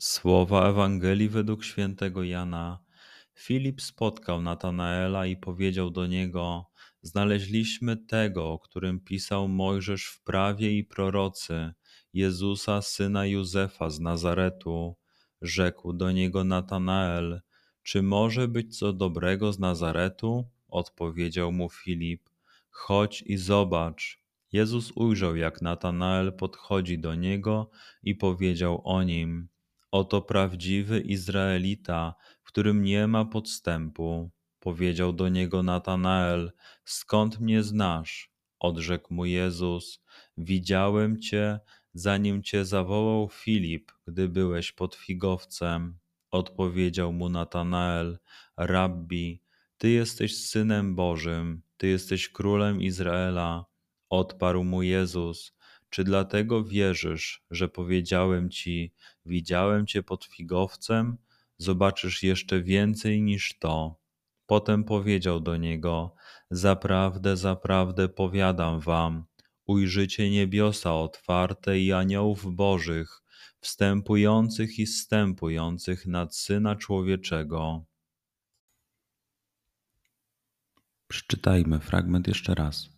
Słowa Ewangelii według świętego Jana. Filip spotkał Natanaela i powiedział do niego: Znaleźliśmy tego, o którym pisał Mojżesz w prawie i prorocy, Jezusa, syna Józefa z Nazaretu. Rzekł do niego Natanael: Czy może być co dobrego z Nazaretu? Odpowiedział mu Filip: Chodź i zobacz. Jezus ujrzał, jak Natanael podchodzi do niego i powiedział o nim: Oto prawdziwy Izraelita, w którym nie ma podstępu. Powiedział do niego Natanael: Skąd mnie znasz? Odrzekł mu Jezus: Widziałem cię, zanim cię zawołał Filip, gdy byłeś pod figowcem. Odpowiedział mu Natanael: Rabbi, ty jesteś synem Bożym, ty jesteś królem Izraela. Odparł mu Jezus: Czy dlatego wierzysz, że powiedziałem ci: Widziałem cię pod figowcem? Zobaczysz jeszcze więcej niż to. Potem powiedział do niego: Zaprawdę, zaprawdę powiadam wam, ujrzycie niebiosa otwarte i aniołów bożych, wstępujących i zstępujących nad syna człowieczego. Przeczytajmy fragment jeszcze raz.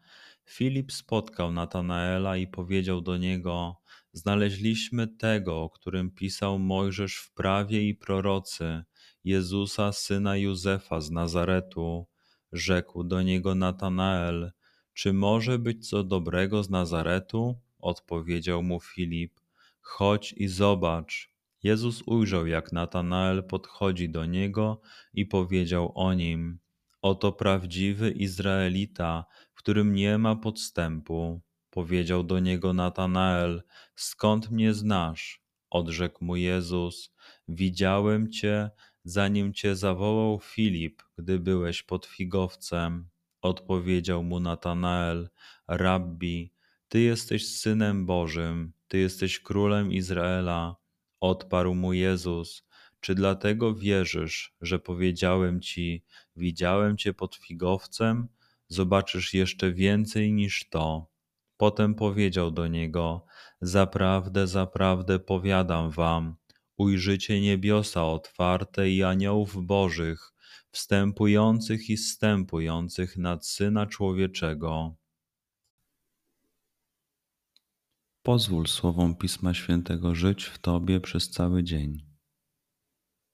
Filip spotkał Natanaela i powiedział do niego: Znaleźliśmy tego, o którym pisał Mojżesz w prawie i prorocy, Jezusa, syna Józefa z Nazaretu. Rzekł do niego Natanael: Czy może być co dobrego z Nazaretu? Odpowiedział mu Filip: Chodź i zobacz. Jezus ujrzał, jak Natanael podchodzi do niego i powiedział o nim: Oto prawdziwy Izraelita, w którym nie ma podstępu. Powiedział do niego Natanael: Skąd mnie znasz? Odrzekł mu Jezus: Widziałem cię, zanim cię zawołał Filip, gdy byłeś pod figowcem. Odpowiedział mu Natanael: Rabbi, ty jesteś synem Bożym, ty jesteś królem Izraela. Odparł mu Jezus: Czy dlatego wierzysz, że powiedziałem ci: Widziałem cię pod figowcem? Zobaczysz jeszcze więcej niż to. Potem powiedział do niego: Zaprawdę, zaprawdę powiadam wam, ujrzycie niebiosa otwarte i aniołów bożych, wstępujących i zstępujących nad Syna Człowieczego. Pozwól słowom Pisma Świętego żyć w Tobie przez cały dzień.